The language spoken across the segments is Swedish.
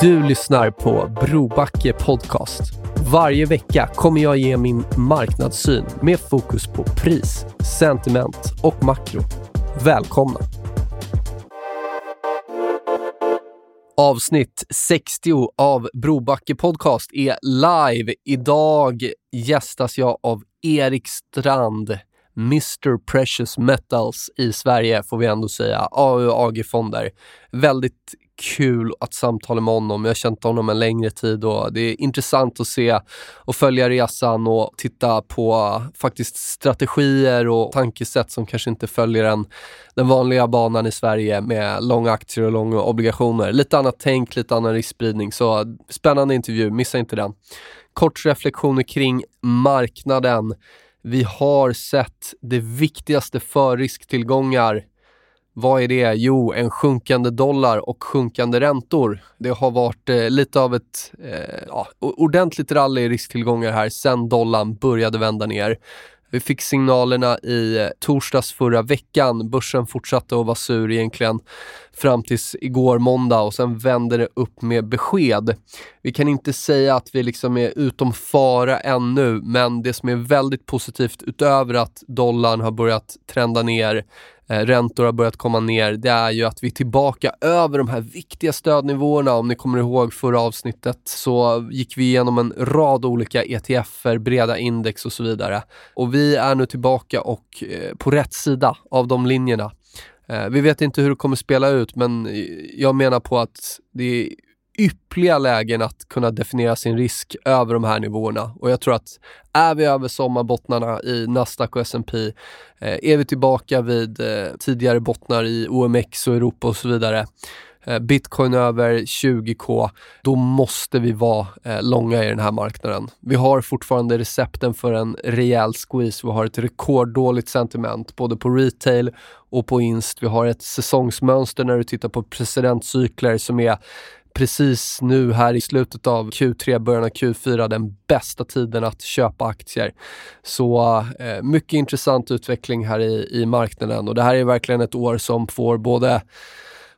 Du lyssnar på Brobacke Podcast. Varje vecka kommer jag ge min marknadssyn med fokus på pris, sentiment och makro. Välkomna! Avsnitt 60 av Brobacke Podcast är live. Idag gästas jag av Erik Strand, Mr Precious Metals i Sverige får vi ändå säga. AU AG-fonder. Väldigt kul att samtala med honom. Jag har känt honom en längre tid och det är intressant att se och följa resan och titta på eh, faktiskt strategier och tankesätt som kanske inte följer den, den vanliga banan i Sverige med långa aktier och långa obligationer. Lite annat tänk, lite annan riskspridning. Så eh, spännande intervju, missa inte den. Kort reflektioner kring marknaden. Vi har sett det viktigaste för risktillgångar vad är det? Jo, en sjunkande dollar och sjunkande räntor. Det har varit eh, lite av ett eh, ja, ordentligt rally i risktillgångar här sen dollarn började vända ner. Vi fick signalerna i eh, torsdags förra veckan. Börsen fortsatte att vara sur egentligen fram tills igår måndag och sen vänder det upp med besked. Vi kan inte säga att vi liksom är utom fara ännu, men det som är väldigt positivt utöver att dollarn har börjat trenda ner eh, räntor har börjat komma ner, det är ju att vi är tillbaka över de här viktiga stödnivåerna. Om ni kommer ihåg förra avsnittet så gick vi igenom en rad olika ETFer, breda index och så vidare. Och vi är nu tillbaka och eh, på rätt sida av de linjerna. Eh, vi vet inte hur det kommer spela ut, men jag menar på att det är ypperliga lägen att kunna definiera sin risk över de här nivåerna. Och jag tror att är vi över sommarbottnarna i Nasdaq och S&P, eh, är vi tillbaka vid eh, tidigare bottnar i OMX och Europa och så vidare, Eh, bitcoin över 20k, då måste vi vara eh, långa i den här marknaden. Vi har fortfarande recepten för en rejäl squeeze. Vi har ett rekorddåligt sentiment både på retail och på inst. Vi har ett säsongsmönster när du tittar på presidentcykler som är precis nu här i slutet av Q3, början av Q4 den bästa tiden att köpa aktier. Så eh, mycket intressant utveckling här i, i marknaden och det här är verkligen ett år som får både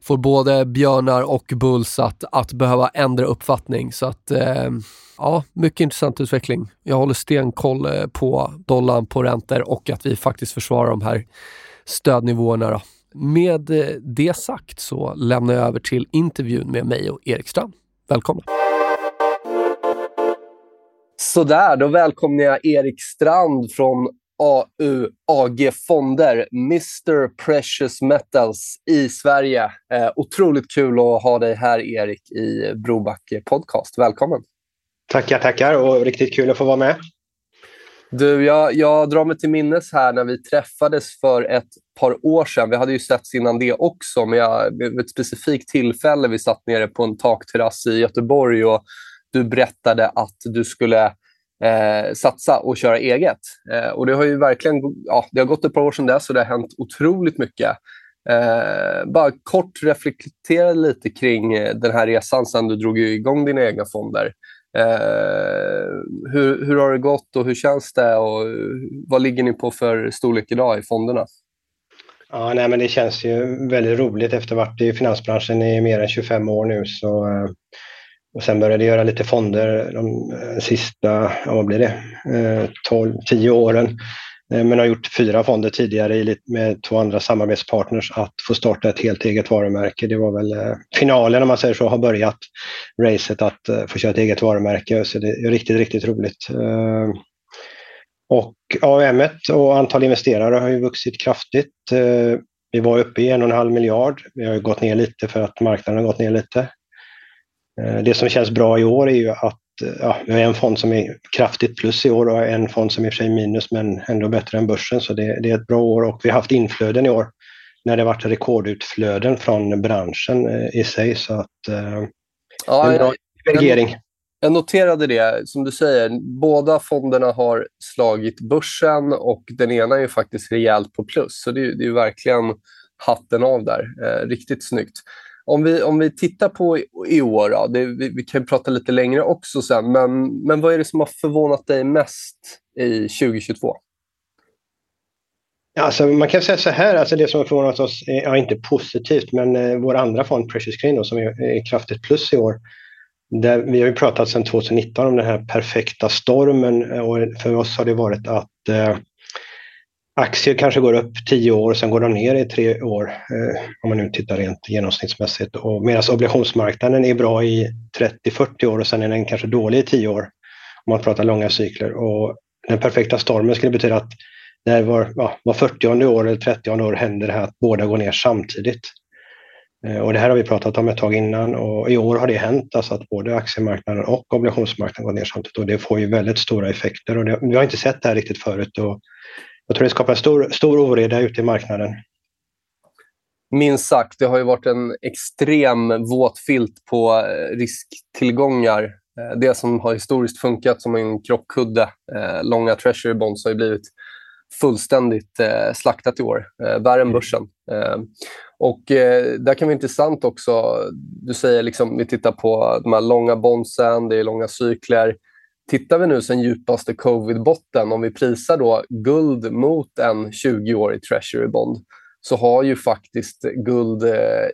får både björnar och bulls att, att behöva ändra uppfattning. Så att eh, ja, mycket intressant utveckling. Jag håller stenkoll eh, på dollarn, på räntor och att vi faktiskt försvarar de här stödnivåerna. Då. Med eh, det sagt så lämnar jag över till intervjun med mig och Erik Strand. Välkomna! Sådär, då välkomnar jag Erik Strand från AU AG Fonder, Mr Precious Metals i Sverige. Eh, otroligt kul att ha dig här Erik i Brobacke Podcast. Välkommen! Tackar, tackar och riktigt kul att få vara med. Du, jag, jag drar mig till minnes här när vi träffades för ett par år sedan. Vi hade ju setts innan det också, men jag, vid ett specifikt tillfälle vi satt nere på en takterrass i Göteborg och du berättade att du skulle eh, satsa och köra eget. Eh, och det har ju verkligen ja, det har gått ett par år sedan dess och det har hänt otroligt mycket. Eh, bara kort reflektera lite kring eh, den här resan sedan du drog igång dina egna fonder. Eh, hur, hur har det gått och hur känns det och vad ligger ni på för storlek idag i fonderna? Ja, nej, men det känns ju väldigt roligt efter att ha varit i finansbranschen i mer än 25 år nu. Så, eh, och sen började jag göra lite fonder de eh, sista, ja, vad blir det, eh, 12, 10 åren. Eh, men har gjort fyra fonder tidigare med två andra samarbetspartners att få starta ett helt eget varumärke. Det var väl finalen om man säger så, har börjat racet att få köra ett eget varumärke. Så det är riktigt, riktigt roligt. Och AUM och antal investerare har ju vuxit kraftigt. Vi var uppe i en och en halv miljard. Vi har gått ner lite för att marknaden har gått ner lite. Det som känns bra i år är ju att ja, vi har en fond som är kraftigt plus i år och en fond som är i och för sig minus men ändå bättre än börsen. Så det, det är ett bra år och vi har haft inflöden i år när det varit rekordutflöden från branschen i sig. Så att, eh, ja, en bra jag, jag noterade det, som du säger, båda fonderna har slagit börsen och den ena är faktiskt rejält på plus. Så det, det är verkligen hatten av där. Eh, riktigt snyggt. Om vi, om vi tittar på i, år, då, det, vi, vi, kan prata lite längre också sen, men, men vad är det som har förvånat dig mest i 2022? Alltså, man kan säga så här, alltså det som har förvånat oss är ja, inte positivt, men eh, vår andra fond, Precious Green, då, som är, är kraftigt plus i år, där, vi har ju pratat sedan 2019 om den här perfekta stormen eh, och för oss har det varit att eh, aktier kanske går upp 10 år, sen går de ner i tre år, eh, om man nu tittar rent genomsnittsmässigt. Medan obligationsmarknaden är bra i 30-40 år och sen är den kanske dålig i 10 år, om man pratar långa cykler. Och den perfekta stormen skulle betyda att när var, ja, var 40 år eller 30 år händer det här att båda går ner samtidigt. Eh, och det här har vi pratat om ett tag innan och i år har det hänt alltså att både aktiemarknaden och obligationsmarknaden går ner samtidigt och det får ju väldigt stora effekter och det, vi har inte sett det här riktigt förut och jag tror det skapar stor, stor oreda ute i marknaden. Minst sagt, det har ju varit en extrem våt filt på eh, risktillgångar. Eh, det som har historiskt funkat som en krockkudde, långa treasury bonds, har blivit fullständigt slaktat i år. Värre än börsen. Och eh, där kan vara intressant också, du säger liksom, vi tittar på de här långa bondsen, det är långa cykler. Tittar vi nu sen djupaste covid-botten, om vi prisar då guld mot en 20-årig treasury bond, så har ju faktiskt guld eh,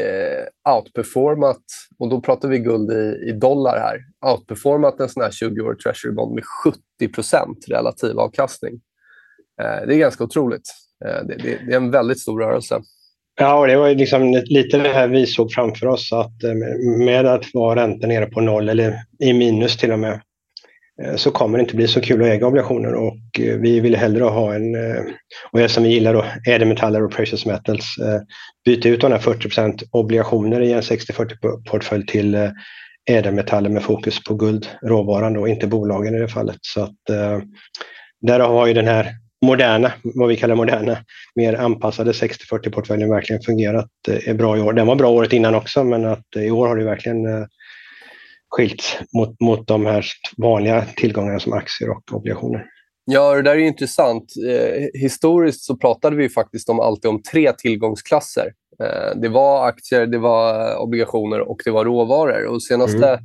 eh, outperformat, och då pratar vi guld i, i dollar här, outperformat en sån här 20-årig treasury bond med 70 relativ avkastning. Eh, det är ganska otroligt. Eh, det, det, det är en väldigt stor rörelse. Ja, och det var liksom lite det här vi såg framför oss att eh, med att vara räntan nere på noll eller i minus till och med Eh, så kommer det inte bli så kul att äga obligationer och eh, vi vill hellre ha en, eh, och eftersom vi gillar då, ädelmetaller och precious metals, byta ut de här 40% obligationer i en 60-40 portfölj till ädelmetaller med fokus på guld, råvaran då, inte bolagen i det fallet. Så att där har ju den här moderna, vad vi kallar moderna, mer anpassade 60-40-portföljen verkligen fungerat är eh, bra i år. Den var bra året innan också, men att i år har det verkligen skilt mot, mot de här vanliga tillgångarna som aktier och obligationer. Ja, det där är intressant. Eh, historiskt så pratade vi faktiskt om, alltid om tre tillgångsklasser. Eh, det var aktier, det var obligationer och det var råvaror. Och senaste mm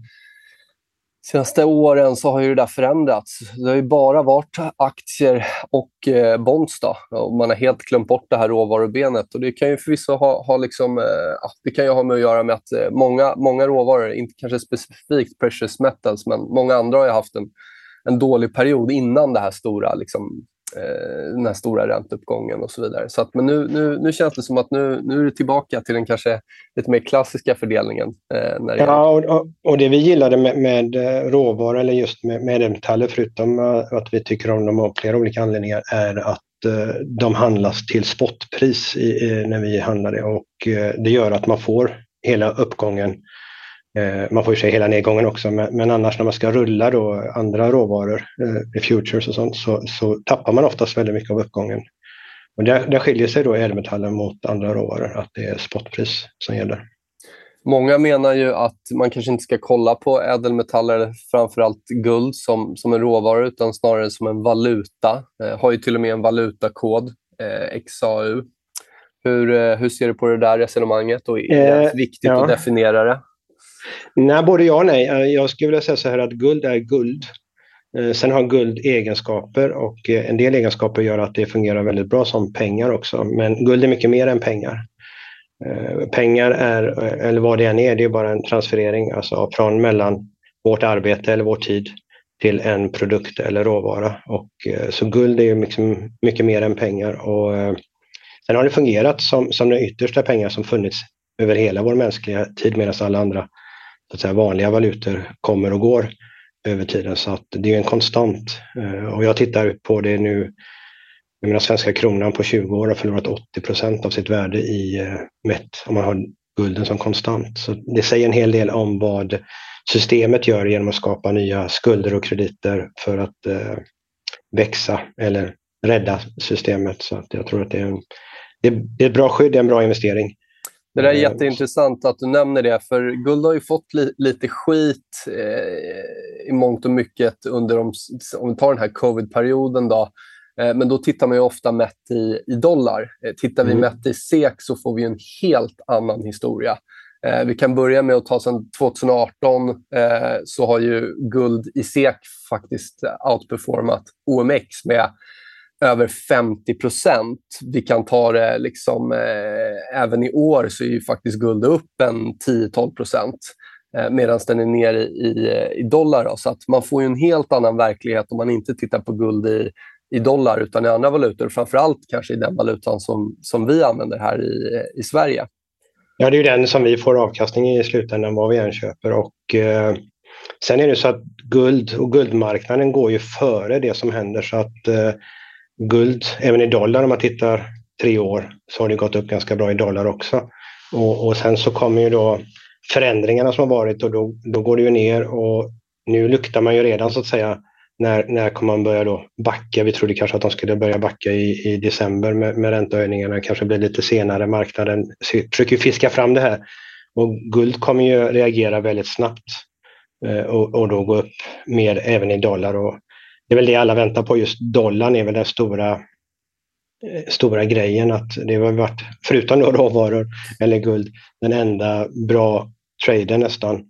senaste åren så har ju det där förändrats. Det har ju bara varit aktier och eh, bonds. Då. Och man har helt glömt bort det här råvarubenet. Och det kan ju förvisso ha, ha, liksom, eh, det kan ju ha med att göra med att eh, många, många råvaror, inte kanske specifikt precious metals, men många andra har haft en, en dålig period innan det här stora liksom, den här stora ränteuppgången och så vidare. Så att, men nu, nu, nu känns det som att nu, nu är det tillbaka till den kanske lite mer klassiska fördelningen. Eh, när det ja, och, och, det vi gillade med, med eh, råvaror eller just med, med metaller, förutom eh, att vi tycker om dem av flera olika anledningar, är att eh, de handlas till spotpris i, i, när vi handlar det och eh, det gör att man får hela uppgången Eh, man får ju se hela nedgången också, men, annars när man ska rulla då andra råvaror, eh, futures och sånt, så, så, tappar man oftast väldigt mycket av uppgången. Och där, där skiljer sig då ädelmetallen mot andra råvaror, att det är spotpris som gäller. Många menar ju att man kanske inte ska kolla på ädelmetaller, framförallt guld, som, som en råvara utan snarare som en valuta. Eh, har ju till och med en valutakod, eh, XAU. Hur, eh, hur ser du på det där resonemanget och är det eh, viktigt ja. att definiera det? Nej, både ja och nej. Eh, jag skulle vilja säga så här att guld är guld. Eh, sen har guld egenskaper och eh, en del egenskaper gör att det fungerar väldigt bra som pengar också. Men guld är mycket mer än pengar. Pengar är, eller vad det än är, det är bara en transferering alltså från mellan vårt arbete eller vår tid till en produkt eller råvara. Och, så guld är ju liksom mycket mer än pengar. Och, sen har det fungerat som, som den yttersta pengar som funnits över hela vår mänskliga tid medan alla andra så att säga, vanliga valutor kommer och går över tiden. Så att det är en konstant. Eh, och jag tittar på det nu jag menar, svenska kronan på 20 år har förlorat 80 procent av sitt värde i eh, mätt om man har gulden som konstant. Så det säger en hel del om vad systemet gör genom att skapa nya skulder och krediter för att eh, växa eller rädda systemet. Så att jag tror att det är, en, det det är ett bra skydd, det är en bra investering. Det där är eh, jätteintressant att du nämner det, för guld har ju fått li lite skit eh, i mångt och mycket under, de, om vi tar den här covid-perioden. då, Eh, men då tittar man ju ofta mätt i, i dollar. Eh, tittar vi mm. mätt i SEK så får vi en helt annan historia. Eh, vi kan börja med att ta sedan 2018 så har ju guld i SEK faktiskt outperformat OMX med över 50 procent. Vi kan ta det liksom, eh, även i år så är ju faktiskt guld upp en 10-12 procent eh, medan den är nere i, eh, i, dollar. Då. Så att man får en helt annan verklighet om man inte tittar på guld i, i dollar utan i andra valutor. Framförallt kanske i den valutan som, som vi använder här i, eh, i Sverige. Ja, det är ju den som vi får avkastning i slutändan vad vi än köper. Och, eh, sen är det så att guld och guldmarknaden går ju före det som händer. Så att eh, guld, även i dollar om man tittar tre år, så har det gått upp ganska bra i dollar också. Och, och sen så kommer ju då förändringarna som har varit och då, då går det ju ner och nu luktar man ju redan så att säga när, när kommer man börja då backa? Vi trodde kanske att de skulle börja backa i, i december med, med räntehöjningarna. kanske blir lite senare. Marknaden försöker fiska fram det här. Och guld kommer ju reagera väldigt snabbt eh, och, och, då gå upp mer även i dollar. Och det är väl det alla väntar på. Just dollarn är väl den stora, eh, stora grejen. att Det har varit, förutom då råvaror eller guld, den enda bra traden nästan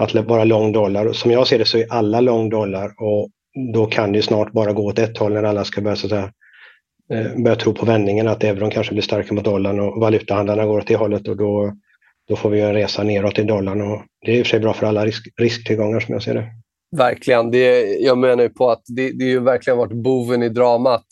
att vara lång dollar. Som jag ser det så är alla lång dollar och då kan det snart bara gå åt ett håll när alla ska börja, så att säga, eh, börja tro på vändningen att euron kanske blir starkare mot dollarn och valutahandlarna går åt det hållet och då, då får vi en resa neråt i dollarn. Och det är i och för sig bra för alla risk, risktillgångar som jag ser det. Verkligen. Det, jag menar ju på att det, det ju verkligen varit boven i dramat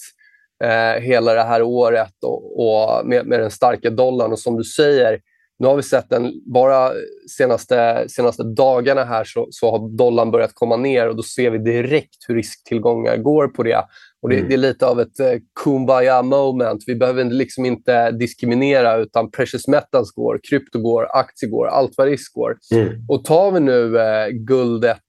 eh, hela det här året och, och med, med den starka dollarn. Och som du säger, nu har vi sett den, bara senaste, senaste dagarna här så, så har dollarn börjat komma ner och då ser vi direkt hur risktillgångar går på det. Och det, mm. det är lite av ett eh, kumbaya moment. Vi behöver liksom inte diskriminera utan precious metals går, krypto går, aktier går, allt vad risk går. Mm. Och tar vi nu eh, guldet,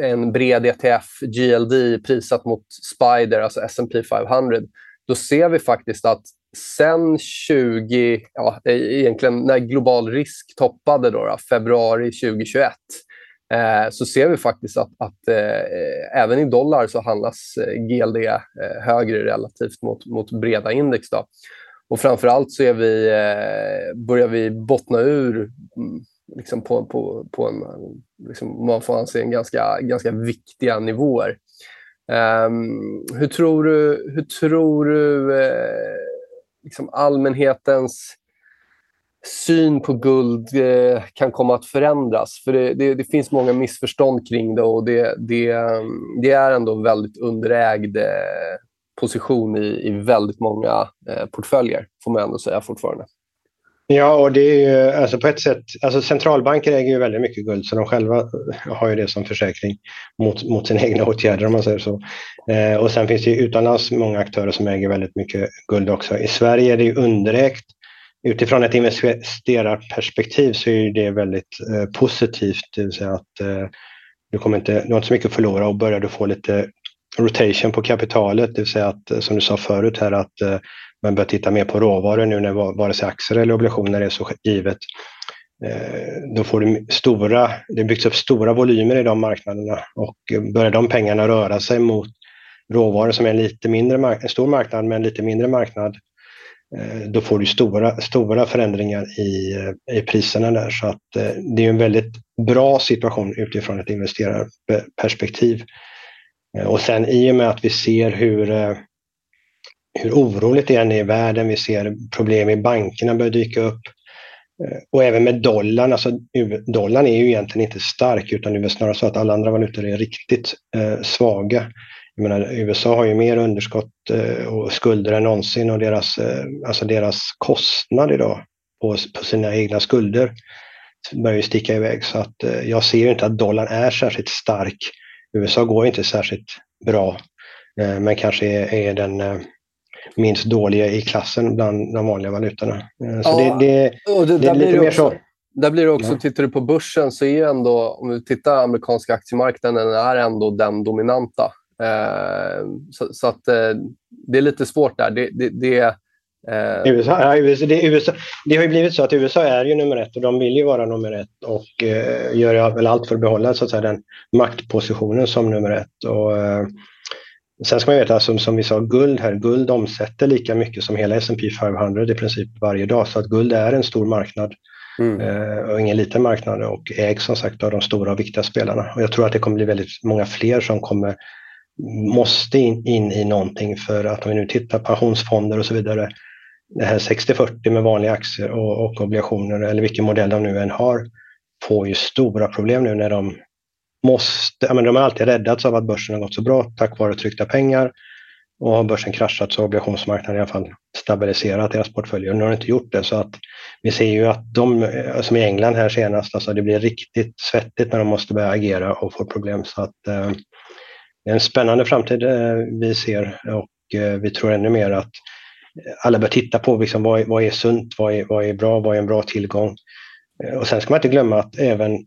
en bred ETF, GLD prissatt mot Spider, alltså S&P 500, då ser vi faktiskt att sen 20, ja, egentligen när global risk toppade då, då februari 2021, eh, så ser vi faktiskt att, att eh, även i dollar så handlas eh, GLD eh, högre relativt mot, mot breda index. Då. Och framförallt så är vi, eh, börjar vi bottna ur mm, liksom på, på, på en, liksom, man får anse en ganska, ganska viktiga nivåer. Um, hur tror du, hur tror du eh, liksom allmänhetens syn på guld eh, kan komma att förändras. För det, det, det, finns många missförstånd kring det och det, det, det är ändå en väldigt underägd eh, position i, i väldigt många eh, portföljer, får man ändå säga fortfarande. Ja, och det är ju alltså på ett sätt, alltså centralbanker äger ju väldigt mycket guld så de själva har ju det som försäkring mot, mot sina egna åtgärder om man säger så. Eh, och sen finns det ju utomlands många aktörer som äger väldigt mycket guld också. I Sverige är det ju underägt. Utifrån ett investerarperspektiv så är det väldigt eh, positivt, det vill säga att eh, du, kommer inte, du har inte så mycket att förlora och börjar du få lite rotation på kapitalet, det vill säga att eh, som du sa förut här att eh, man bör titta mer på råvaror nu när vare sig aktier eller obligationer är så givet. Eh, då får du stora, det byggs upp stora volymer i de marknaderna och eh, börjar de pengarna röra sig mot råvaror som är en lite mindre en stor marknad men en lite mindre marknad, eh, då får du stora, stora förändringar i, i priserna där. Så att det är en väldigt bra situation utifrån ett investerarperspektiv. Och sen i och med att vi ser hur hur oroligt det än är i världen. Vi ser problem i bankerna börja dyka upp. Eh, och även med dollarn, alltså dollarn är ju egentligen inte stark utan det är snarare så att alla andra valutor är riktigt eh, svaga. Jag menar, USA har ju mer underskott eh, och skulder än någonsin och deras, eh, alltså deras kostnad idag på, på sina egna skulder börjar ju sticka iväg. Så att eh, jag ser inte att dollarn är särskilt stark. USA går inte särskilt bra, eh, men kanske är, är den eh, minst dåliga i klassen bland de vanliga valutorna. Eh, så ja, det, det, det, det är lite mer så. Där blir det också, ja. tittar du på börsen så är ändå, om du tittar amerikanska aktiemarknaden, är ändå den dominanta. Eh, så, så, att eh, det är lite svårt där. Det, det, det eh... USA, ja, USA, det, USA, det har ju blivit så att USA är ju nummer ett och de vill ju vara nummer ett och eh, gör väl allt för att behålla så att säga, den maktpositionen som nummer ett. Och, eh, Sen ska man veta, som, som vi sa, guld här, guld omsätter lika mycket som hela S&P 500 i princip varje dag. Så att guld är en stor marknad mm. eh, och ingen liten marknad och ägs som sagt av de stora och viktiga spelarna. Och jag tror att det kommer bli väldigt många fler som kommer måste in, in i någonting för att om vi nu tittar pensionsfonder och så vidare, det här 60-40 med vanliga aktier och, och obligationer eller vilken modell de nu än har, får ju stora problem nu när de måste, ja, men de har alltid räddats av att börsen har gått så bra tack vare tryckta pengar. Och har börsen kraschat så har obligationsmarknaden i alla fall stabiliserat deras portföljer. Nu har det inte gjort det så att vi ser ju att de, som i England här senast, alltså det blir riktigt svettigt när de måste börja agera och får problem. Så att eh, det är en spännande framtid eh, vi ser och eh, vi tror ännu mer att alla bör titta på liksom, vad, vad är sunt, vad är, vad är bra, vad är en bra tillgång. Eh, och sen ska man inte glömma att även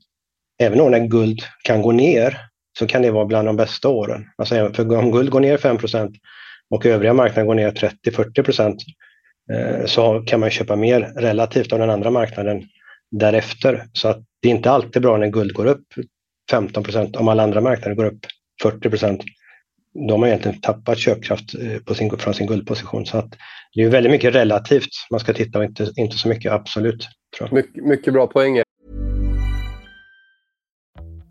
även då när guld kan gå ner så kan det vara bland de bästa åren. Alltså för om guld går ner 5% och övriga marknaden går ner 30-40 eh, så kan man köpa mer relativt av den andra marknaden därefter. Så att det är inte alltid bra när guld går upp 15% om alla andra marknader går upp 40% De har egentligen tappat köpkraft eh, på sin, från sin guldposition. Så att det är väldigt mycket relativt man ska titta och inte, inte så mycket absolut. Tror jag. My mycket bra poänger.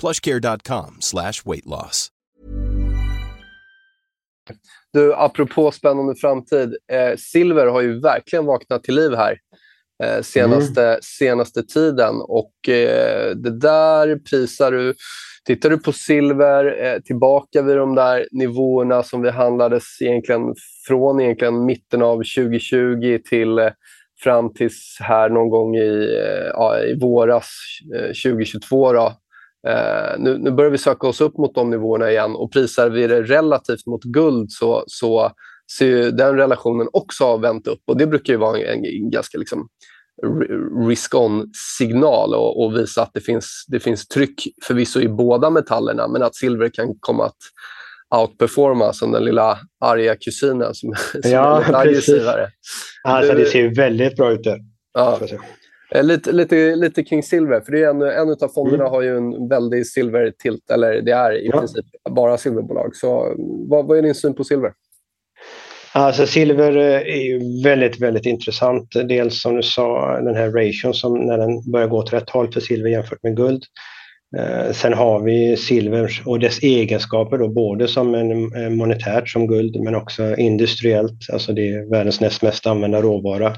plushcare.com slash weight loss. Du, apropå spännande framtid. Eh, silver har ju verkligen vaknat till liv här eh, senaste, mm. senaste tiden. Och eh, det där prisar du... Tittar du på silver eh, tillbaka vid de där nivåerna som vi handlades egentligen från egentligen mitten av 2020 till eh, fram tills här någon gång i, eh, ja, i våras 2022. Då, Eh, nu, nu, börjar vi söka oss upp mot de nivåerna igen och prisar vi det relativt mot guld så, så ser den relationen också ha vänt upp. Och Det brukar ju vara en, en ganska liksom, risk-on-signal och, och, visa att det finns, det finns tryck förvisso i båda metallerna men att silver kan komma att outperforma som den lilla arga kusinen som, som ja, är aggressivare. Alltså, det ser ju väldigt bra ut där. Ja. Eh, lite, lite, lite kring silver, för det är en, en av fonderna mm. har ju en väldig silvertilt, eller det är i ja. princip bara silverbolag. Så vad, vad är din syn på silver? Alltså silver eh, är ju väldigt, väldigt intressant. Dels som du sa, den här ration som när den börjar gå åt rätt håll för silver jämfört med guld. Eh, sen har vi silver och dess egenskaper då, både som en monetärt som guld men också industriellt. Alltså det är världens näst mest använda råvara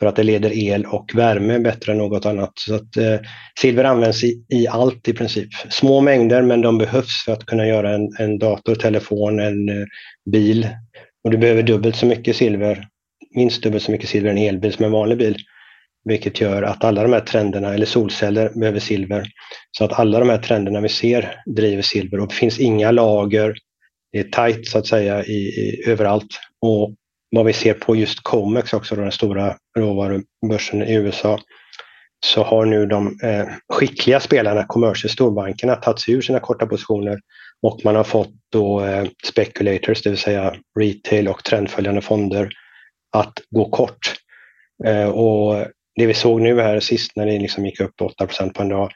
för att det leder el och värme bättre än något annat. Så att, eh, silver används i, i, allt i princip. Små mängder men de behövs för att kunna göra en, en dator, telefon, en eh, bil. Och du behöver dubbelt så mycket silver, minst dubbelt så mycket silver än elbil som en vanlig bil vilket gör att alla de här trenderna, eller solceller, behöver silver. Så att alla de här trenderna vi ser driver silver och det finns inga lager. Det är tajt så att säga i, i, överallt. Och vad vi ser på just Comex också, den stora råvarubörsen i USA, så har nu de eh, skickliga spelarna, commercial storbankerna, tagit sig ur sina korta positioner och man har fått då eh, speculators, det vill säga retail och trendföljande fonder, att gå kort. Eh, och det vi såg nu här sist när det liksom gick upp 8% på en dag,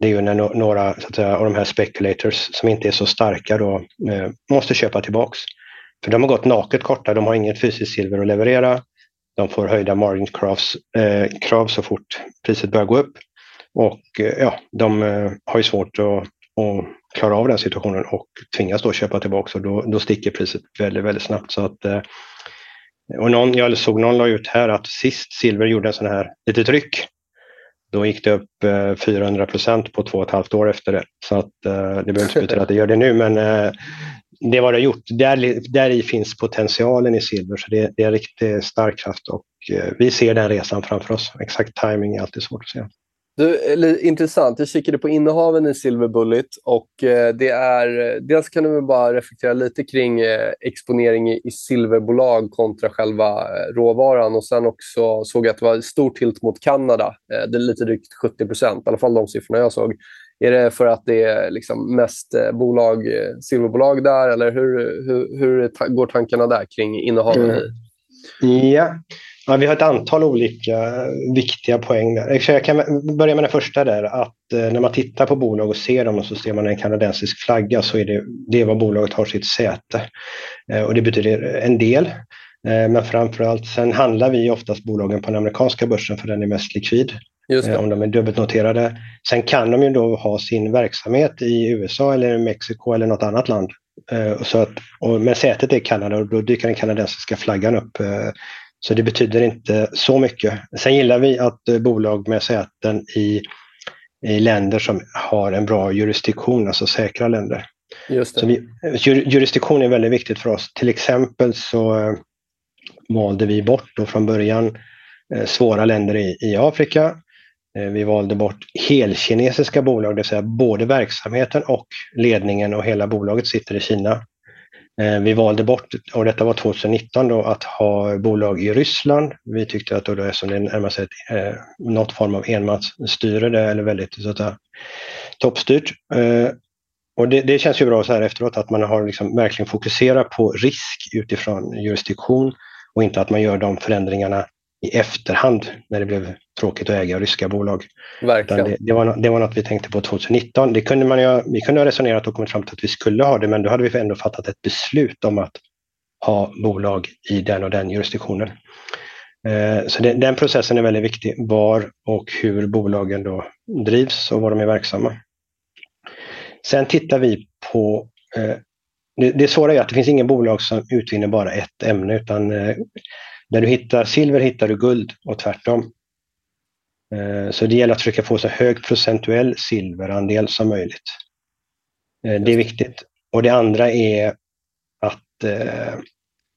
det är ju när några så att säga, av de här speculators som inte är så starka då eh, måste köpa tillbaks. För de har gått naket korta, de har inget fysiskt silver att leverera. De får höjda margin krav, eh, krav så fort priset börjar gå upp. Och eh, ja, de eh, har ju svårt att, att, klara av den situationen och tvingas då köpa tillbaka och då, då sticker priset väldigt, väldigt snabbt. Så att, eh, och någon, jag såg någon la ut här att sist silver gjorde en sån här lite tryck, då gick det upp eh, 400 procent på två och ett halvt år efter det. Så att, eh, det behöver inte betyda att det gör det nu, men eh, det var det gjort. Där, där i finns potentialen i silver, så det, det är en riktigt stark kraft och eh, vi ser den resan framför oss. Exakt timing är alltid svårt att säga. Du, intressant. Jag kikade på innehaven i Silver Bullet och eh, det är... Dels kan du bara reflektera lite kring eh, exponering i, i silverbolag kontra själva eh, råvaran och sen också såg jag att det var stor tilt mot Kanada. Eh, det är lite drygt 70 procent, i alla fall de siffrorna jag såg. Är det för att det är liksom mest eh, bolag, eh, silverbolag där eller hur, hur, hur ta går tankarna där kring innehaven? Mm. Ja, Ja, vi har ett antal olika viktiga poäng där. Jag kan börja med den första där, att eh, när man tittar på bolag och ser dem och så ser man en kanadensisk flagga så är det, det är var bolaget har sitt säte. Och det betyder en del. men men framförallt, sen handlar vi oftast bolagen på den amerikanska börsen för den är mest likvid. Om de är dubbelnoterade. Sen kan de ju då ha sin verksamhet i USA eller Mexiko eller något annat land. Så att, och, men sätet är Kanada och då dyker den kanadensiska flaggan upp så det betyder inte så mycket. Sen gillar vi att eh, bolag med säten i, i länder som har en bra jurisdiktion, alltså säkra länder. Just vi, jurisdiktion är väldigt viktigt för oss. Till exempel så eh, valde vi bort då från början eh, svåra länder i, i Afrika. Eh, vi valde bort helkinesiska bolag, det vill säga både verksamheten och ledningen och hela bolaget sitter i Kina. Eh, vi valde bort, och detta var 2019, då, att ha bolag i Ryssland. Vi tyckte att då, då eftersom det närmar sig eh, något form av enmansstyre, där, eller väldigt så att säga, toppstyrt. Eh, och det, det, känns ju bra så här efteråt att man har liksom verkligen fokuserat på risk utifrån jurisdiktion och inte att man gör de förändringarna i efterhand när det blev tråkigt att äga ryska bolag. Det, det, var, det var något vi tänkte på 2019. Det kunde man ju, vi kunde ha resonerat och kommit fram till att vi skulle ha det, men då hade vi ändå fattat ett beslut om att ha bolag i den och den jurisdiktionen. Eh, så det, den processen är väldigt viktig, var och hur bolagen då drivs och var de är verksamma. Sen tittar vi på eh, det, det svåra är att det finns ingen bolag som utvinner bara ett ämne utan eh, där du hittar silver hittar du guld och tvärtom. Eh, så det gäller att försöka få så hög procentuell silverandel som möjligt. Eh, det är viktigt. Och det andra är att eh,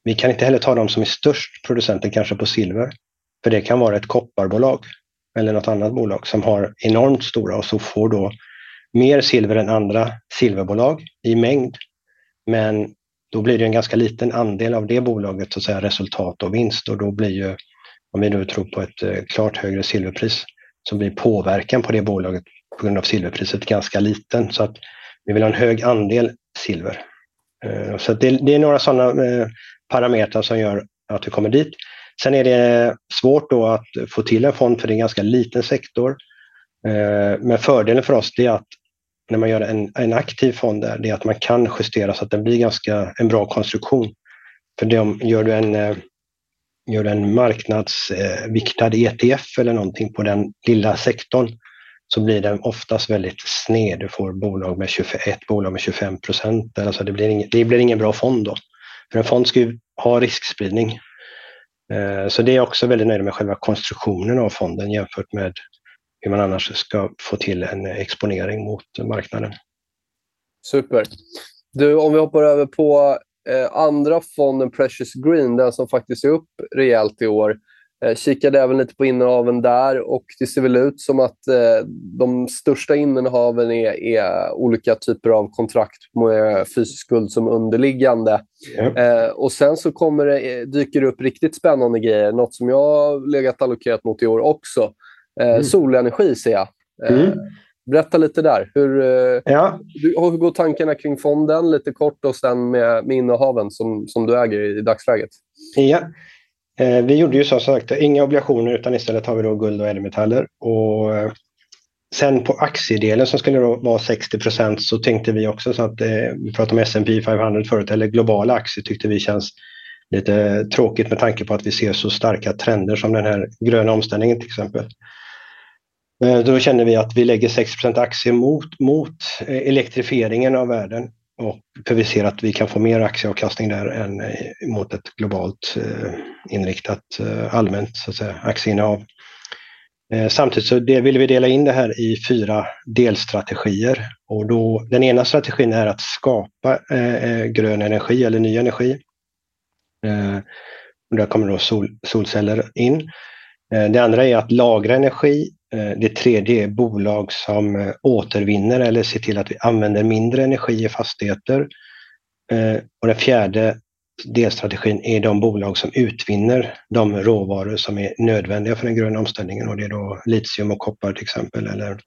vi kan inte heller ta de som är störst producenter kanske på silver. För det kan vara ett kopparbolag eller något annat bolag som har enormt stora och så får då mer silver än andra silverbolag i mängd. Men då blir det en ganska liten andel av det bolaget så att säga, resultat och vinst och då blir ju, om vi nu tror på ett eh, klart högre silverpris, så blir påverkan på det bolaget på grund av silverpriset ganska liten. Så att vi vill ha en hög andel silver. Eh, så det, det, är några sådana eh, parametrar som gör att vi kommer dit. Sen är det svårt då att få till en fond för det är en ganska liten sektor. Men fördelen för oss är att när man gör en, en aktiv fond där, det är att man kan justera så att den blir ganska en bra konstruktion. För de, gör du en, eh, gör du en marknadsviktad eh, ETF eller någonting på den lilla sektorn så blir den oftast väldigt sned. Du får bolag med 21, bolag med 25 procent. Alltså det, blir ingen, det blir ingen bra fond då. För en fond ska ju ha riskspridning. Eh, så det är jag också väldigt nöjd med själva konstruktionen av fonden jämfört med hur man annars ska få till en exponering mot marknaden. Super. Du, om vi hoppar över på eh, andra fonden Precious Green, den som faktiskt är upp rejält i år. Eh, kikade även lite på innehaven där och det ser väl ut som att eh, de största innehaven är, är, olika typer av kontrakt med fysisk skuld som underliggande. Ja. Eh, och Sen så kommer det, eh, dyker det upp riktigt spännande grejer. Något som jag har legat allokerat mot i år också. Eh, mm. Solenergi ser jag. Eh, mm. Berätta lite där. Hur, ja. hur, hur går tankarna kring fonden lite kort och sen med, med innehaven som, som du äger i, i dagsläget? Ja. Eh, vi gjorde ju som sagt inga obligationer utan istället har vi då guld och ädelmetaller. Och eh, sen på aktiedelen som skulle då vara 60 procent så tänkte vi också så att eh, vi pratade om S&P 500 förut, eller globala aktier tyckte vi känns lite tråkigt med tanke på att vi ser så starka trender som den här gröna omställningen till exempel. Eh, då känner vi att vi lägger 6 aktier mot, mot eh, elektrifieringen av världen och för vi ser att vi kan få mer aktieavkastning där än eh, mot ett globalt inriktat allmänt så att säga, aktieinnehav. Samtidigt så det vill vi dela in det här i fyra delstrategier. Och då, den ena strategin är att skapa grön energi eller ny energi. och där kommer då sol, solceller in. Det andra är att lagra energi Eh, det tredje är bolag som eh, återvinner eller ser till att vi använder mindre energi i fastigheter. Eh, och den fjärde delstrategin är de bolag som utvinner de råvaror som är nödvändiga för den gröna omställningen och det är då litium och koppar till exempel eller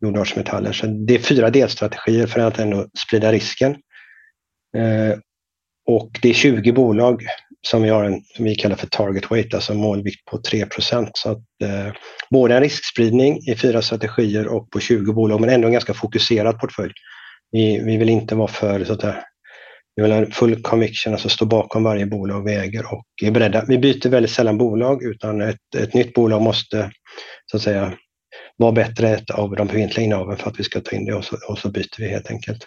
jordartsmetaller. Så det är fyra delstrategier för att ändå sprida risken. Och det är 20 bolag som vi har en, som vi kallar för target weight, alltså målvikt på 3% Så att, eh, både en riskspridning i fyra strategier och på 20 bolag, men ändå en ganska fokuserad portfölj. Vi, vi vill inte vara för, så att säga, vi vill ha full conviction, alltså stå bakom varje bolag vi äger och är beredda. Vi byter väldigt sällan bolag, utan ett, ett nytt bolag måste så att säga vara bättre ett av de befintliga innehaven för att vi ska ta in det och så, och så byter vi helt enkelt.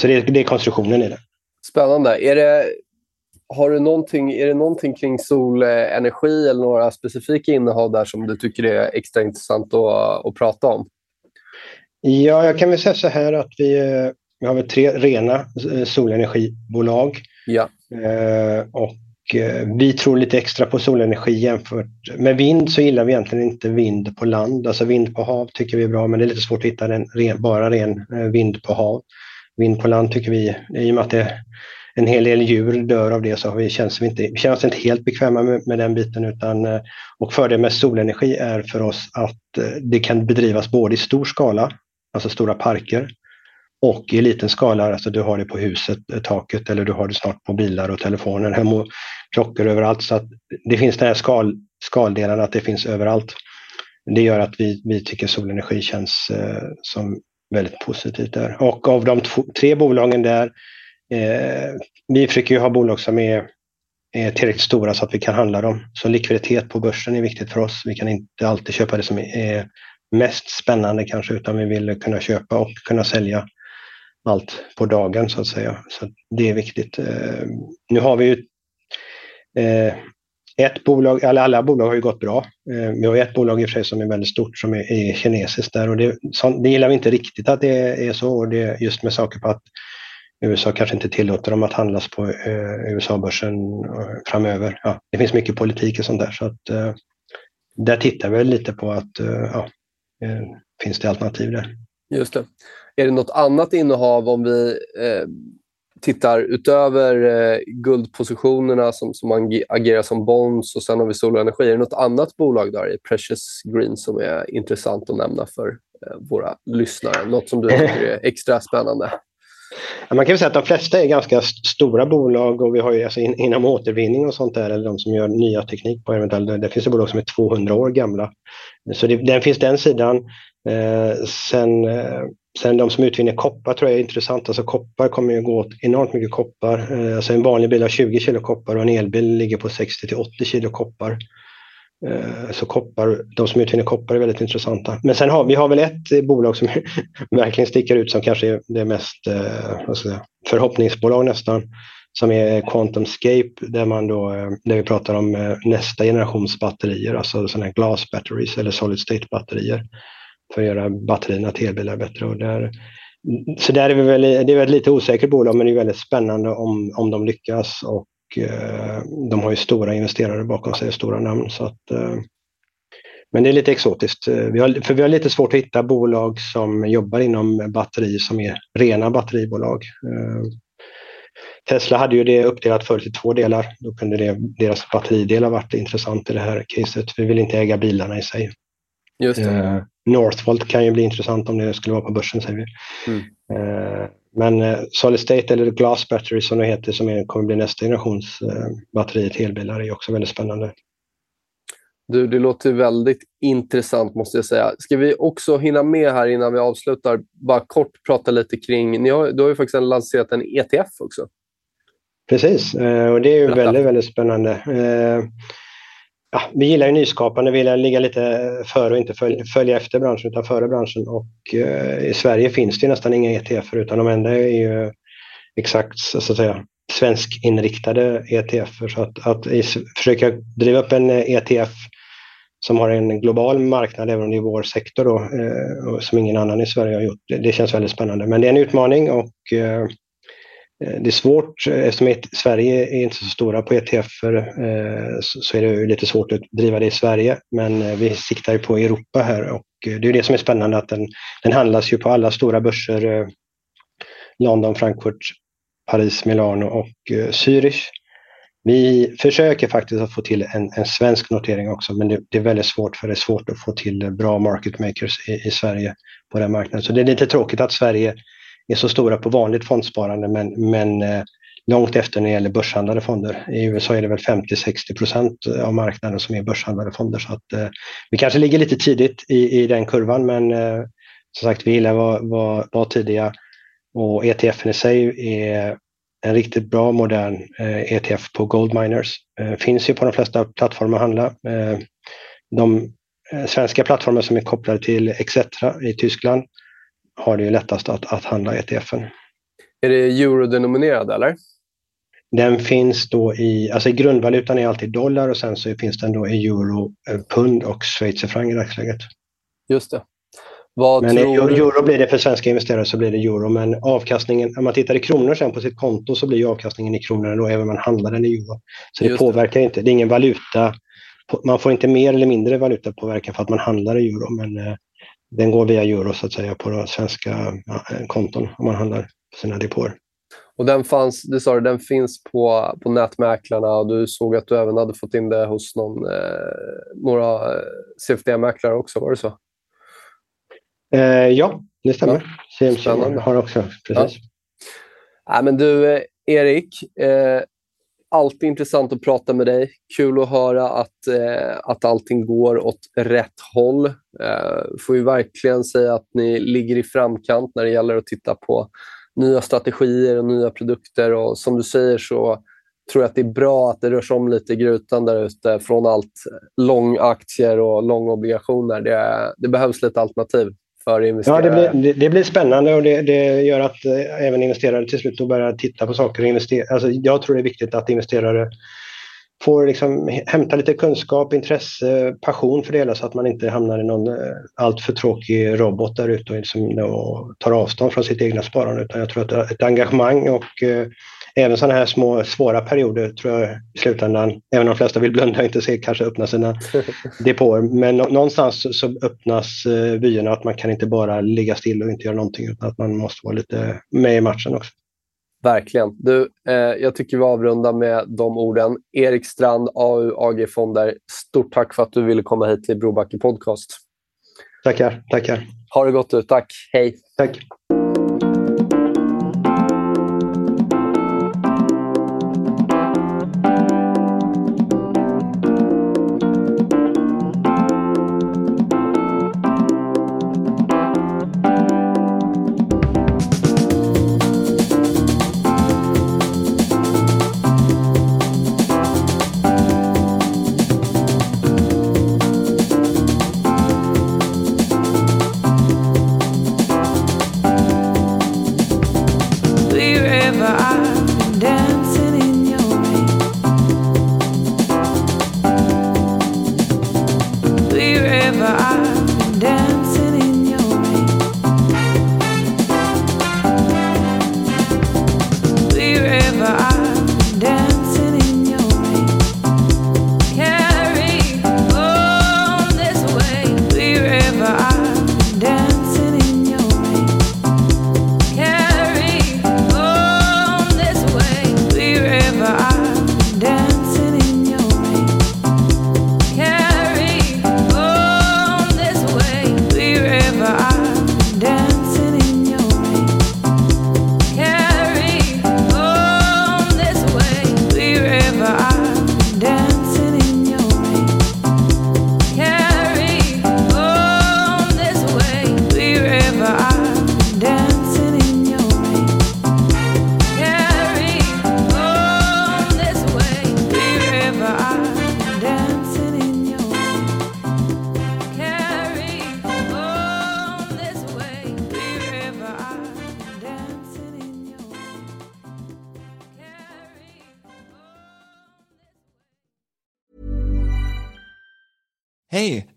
Så det, det är konstruktionen i det. Spännande. Är det, har du någonting, är det någonting kring solenergi eller några specifika innehav där som du tycker är extra intressant att, att prata om? Ja, jag kan väl säga så här att vi, eh, vi har väl tre rena eh, solenergibolag. Ja. Eh, och vi tror lite extra på solenergi jämfört med vind så gillar vi egentligen inte vind på land. Alltså vind på hav tycker vi är bra men det är lite svårt att hitta en ren, bara ren vind på hav. Vind på land tycker vi, i och med att det en hel del djur dör av det så vi, känns vi, inte, känns inte helt bekväma med, med den biten. Utan, eh, och fördelen med solenergi är för oss att eh, det kan bedrivas både i stor skala, alltså stora parker, och i liten skala, alltså du har det på huset, eh, taket eller du har det snart på bilar och telefoner, hem och klockor överallt. Så att det finns den här skal, skaldelen, att det finns överallt. Det gör att vi, vi tycker solenergi känns eh, som väldigt positivt där. Och av de två, tre bolagen där, eh, vi försöker ju ha bolag som är, är tillräckligt stora så att vi kan handla dem. Så likviditet på börsen är viktigt för oss. Vi kan inte alltid köpa det som är mest spännande kanske, utan vi vill kunna köpa och kunna sälja allt på dagen så att säga. Så det är viktigt. Eh, nu har vi ju eh, ett bolag, alla, alla bolag har ju gått bra. Eh, vi har ett bolag i och för sig som är väldigt stort som är, är kinesiskt där och det, så, det gillar vi inte riktigt att det är så. Och det just med saker på att USA kanske inte tillåter dem att handlas på eh, USA-börsen eh, framöver. Ja, det finns mycket politik och sånt där så att eh, där tittar vi lite på att eh, ja, eh, finns det alternativ där. Just det. Är det något annat innehav om vi eh, tittar utöver eh, guldpositionerna som, som agerar som bonds och sen har vi solenergi. Är det något annat bolag där i Precious Green som är intressant att nämna för eh, våra lyssnare? Något som du tycker är extra spännande? Man kan säga att de flesta är ganska stora bolag och vi har ju alltså in, inom återvinning och sånt där, eller de som gör nya teknik på eventuellt, det finns det bolag som är 200 år gamla. Så det, den finns den sidan. Eh, sen eh, Sen de som utvinner koppar tror jag är intressant. Alltså koppar kommer ju gå åt enormt mycket koppar. Eh, alltså en vanlig bil har 20 kilo koppar och en elbil ligger på 60 till 80 kilo koppar. Eh, så koppar, de som utvinner koppar är väldigt intressanta. Men sen har vi har väl ett eh, bolag som verkligen sticker ut som kanske är det mest vad ska jag säga, förhoppningsbolag nästan. Som är QuantumScape där, man då, där vi pratar om nästa generations batterier, alltså sådana här glass batteries eller solid state batterier för att göra batterierna till elbilar bättre. Och där, så där är vi väl, det är väl ett lite osäkert bolag men det är väldigt spännande om, om de lyckas. Och eh, de har ju stora investerare bakom sig, stora namn. Så att, eh, men det är lite exotiskt. Eh, vi har, för vi har lite svårt att hitta bolag som jobbar inom batteri som är rena batteribolag. Eh, Tesla hade ju det uppdelat förut i två delar. Då kunde det, deras batteridel ha varit intressant i det här caset. Vi vill inte äga bilarna i sig. Just eh, Northvolt kan ju bli intressant om det skulle vara på börsen säger vi. Mm. Eh, men eh, Solid State eller Glass Battery som det heter som är, kommer bli nästa generations eh, batteri till elbilar är också väldigt spännande. Du, det låter väldigt intressant måste jag säga. Ska vi också hinna med här innan vi avslutar, bara kort prata lite kring, ni har, du har ju faktiskt lanserat en ETF också. Precis, eh, och det är ju väldigt, väldigt spännande. Ja, vi gillar ju nyskapande, vi gillar ligga lite före och inte följa, följa efter branschen utan före branschen. Och eh, i Sverige finns det nästan inga ETFer utan de enda är ju exakt så att säga svenskinriktade ETFer. Så att, att försöka driva upp en eh, ETF som har en global marknad, även om det är vår sektor då, eh, som ingen annan i Sverige har gjort. Det, det, känns väldigt spännande. Men det är en utmaning och Eh, Eh, det är svårt, eh, eftersom Sverige är inte så stora på ETFer, eh, så är det lite svårt att driva det i Sverige. Men vi siktar ju på Europa här och det är det som är spännande att den, den handlas ju på alla stora börser. London, Frankfurt, Paris, Milano och Zürich. Vi försöker faktiskt att få till en, en svensk notering också men det, det, är väldigt svårt för det är svårt att få till bra market makers i, i Sverige på den marknaden. Så det är lite tråkigt att Sverige är så stora på vanligt fondsparande men, men eh, långt efter när det gäller börshandlade fonder. I USA är det väl 50-60 procent av marknaden som är börshandlade fonder. Så att, eh, vi kanske ligger lite tidigt i, i den kurvan men eh, som sagt vi gillar att vara, var, var tidiga och ETFen i sig är en riktigt bra modern eh, ETF på Gold Miners. Eh, finns ju på de flesta plattformar att handla. Eh, de eh, svenska plattformar som är kopplade till Exetra i Tyskland har det ju lättast att, att handla ETFen. Är det eurodenominerad eller? Den finns då i, alltså grundvalutan är alltid dollar och sen så finns den då i euro, eh, pund och schweizerfranc i dagsläget. Just det. Vad men tror... euro blir det för svenska investerare så blir det euro, men avkastningen, om man tittar i kronor sen på sitt konto så blir avkastningen i kronor då även om man handlar den i euro. Så det Just påverkar det. inte, det är ingen valuta, man får inte mer eller mindre valutapåverkan för att man handlar i euro, men eh, den går via euro så att säga på svenska ja, konton om man handlar på sina depåer. Och den, fanns, du sa den finns på, på nätmäklarna och du såg att du även hade fått in det hos någon, eh, några eh, CFD-mäklare också, var det så? Eh, ja, det stämmer. Ja. CMC har också, precis. Ja. ja men du, eh, Erik, eh, alltid intressant att prata med dig. Kul att höra att, eh, att allting går åt rätt håll. Eh, får ju verkligen säga att ni ligger i framkant när det gäller att titta på nya strategier och nya produkter. Och som du säger så tror jag att det är bra att det rörs om lite i grytan där ute från allt eh, långaktier och långobligationer. Det, det behövs lite alternativ för investerare? Ja, det blir, det, det blir spännande och det, det, gör att eh, även investerare till slut börjar titta på saker och investera. Alltså, jag tror det är viktigt att investerare får liksom hämta lite kunskap, intresse, passion för det hela så att man inte hamnar i någon eh, alltför tråkig robot där ute och, liksom, och tar avstånd från sitt egna sparande. Utan jag tror att ett engagemang och eh, även sådana här små svåra perioder tror jag i slutändan, även om de flesta vill blunda och inte se, kanske öppna sina depåer. Men någonstans så öppnas eh, vyerna att man kan inte bara ligga still och inte göra någonting utan att man måste vara lite med i matchen också. Verkligen. Du, eh, jag tycker vi avrundar med de orden. Erik Strand, AU AG Fonder. Stort tack för att du ville komma hit till Brobacke Podcast. Tackar, tackar. Ha det gott du. Tack. Hej. Tack.